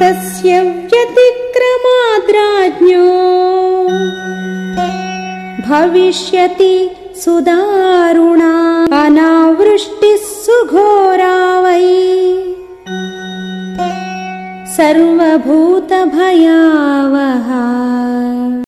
तस्य व्यतिक्रमाद्राज्ञो। भविष्यति सुदारुणा अनावृष्टिः सुघोरा वै। सर्वभूतभया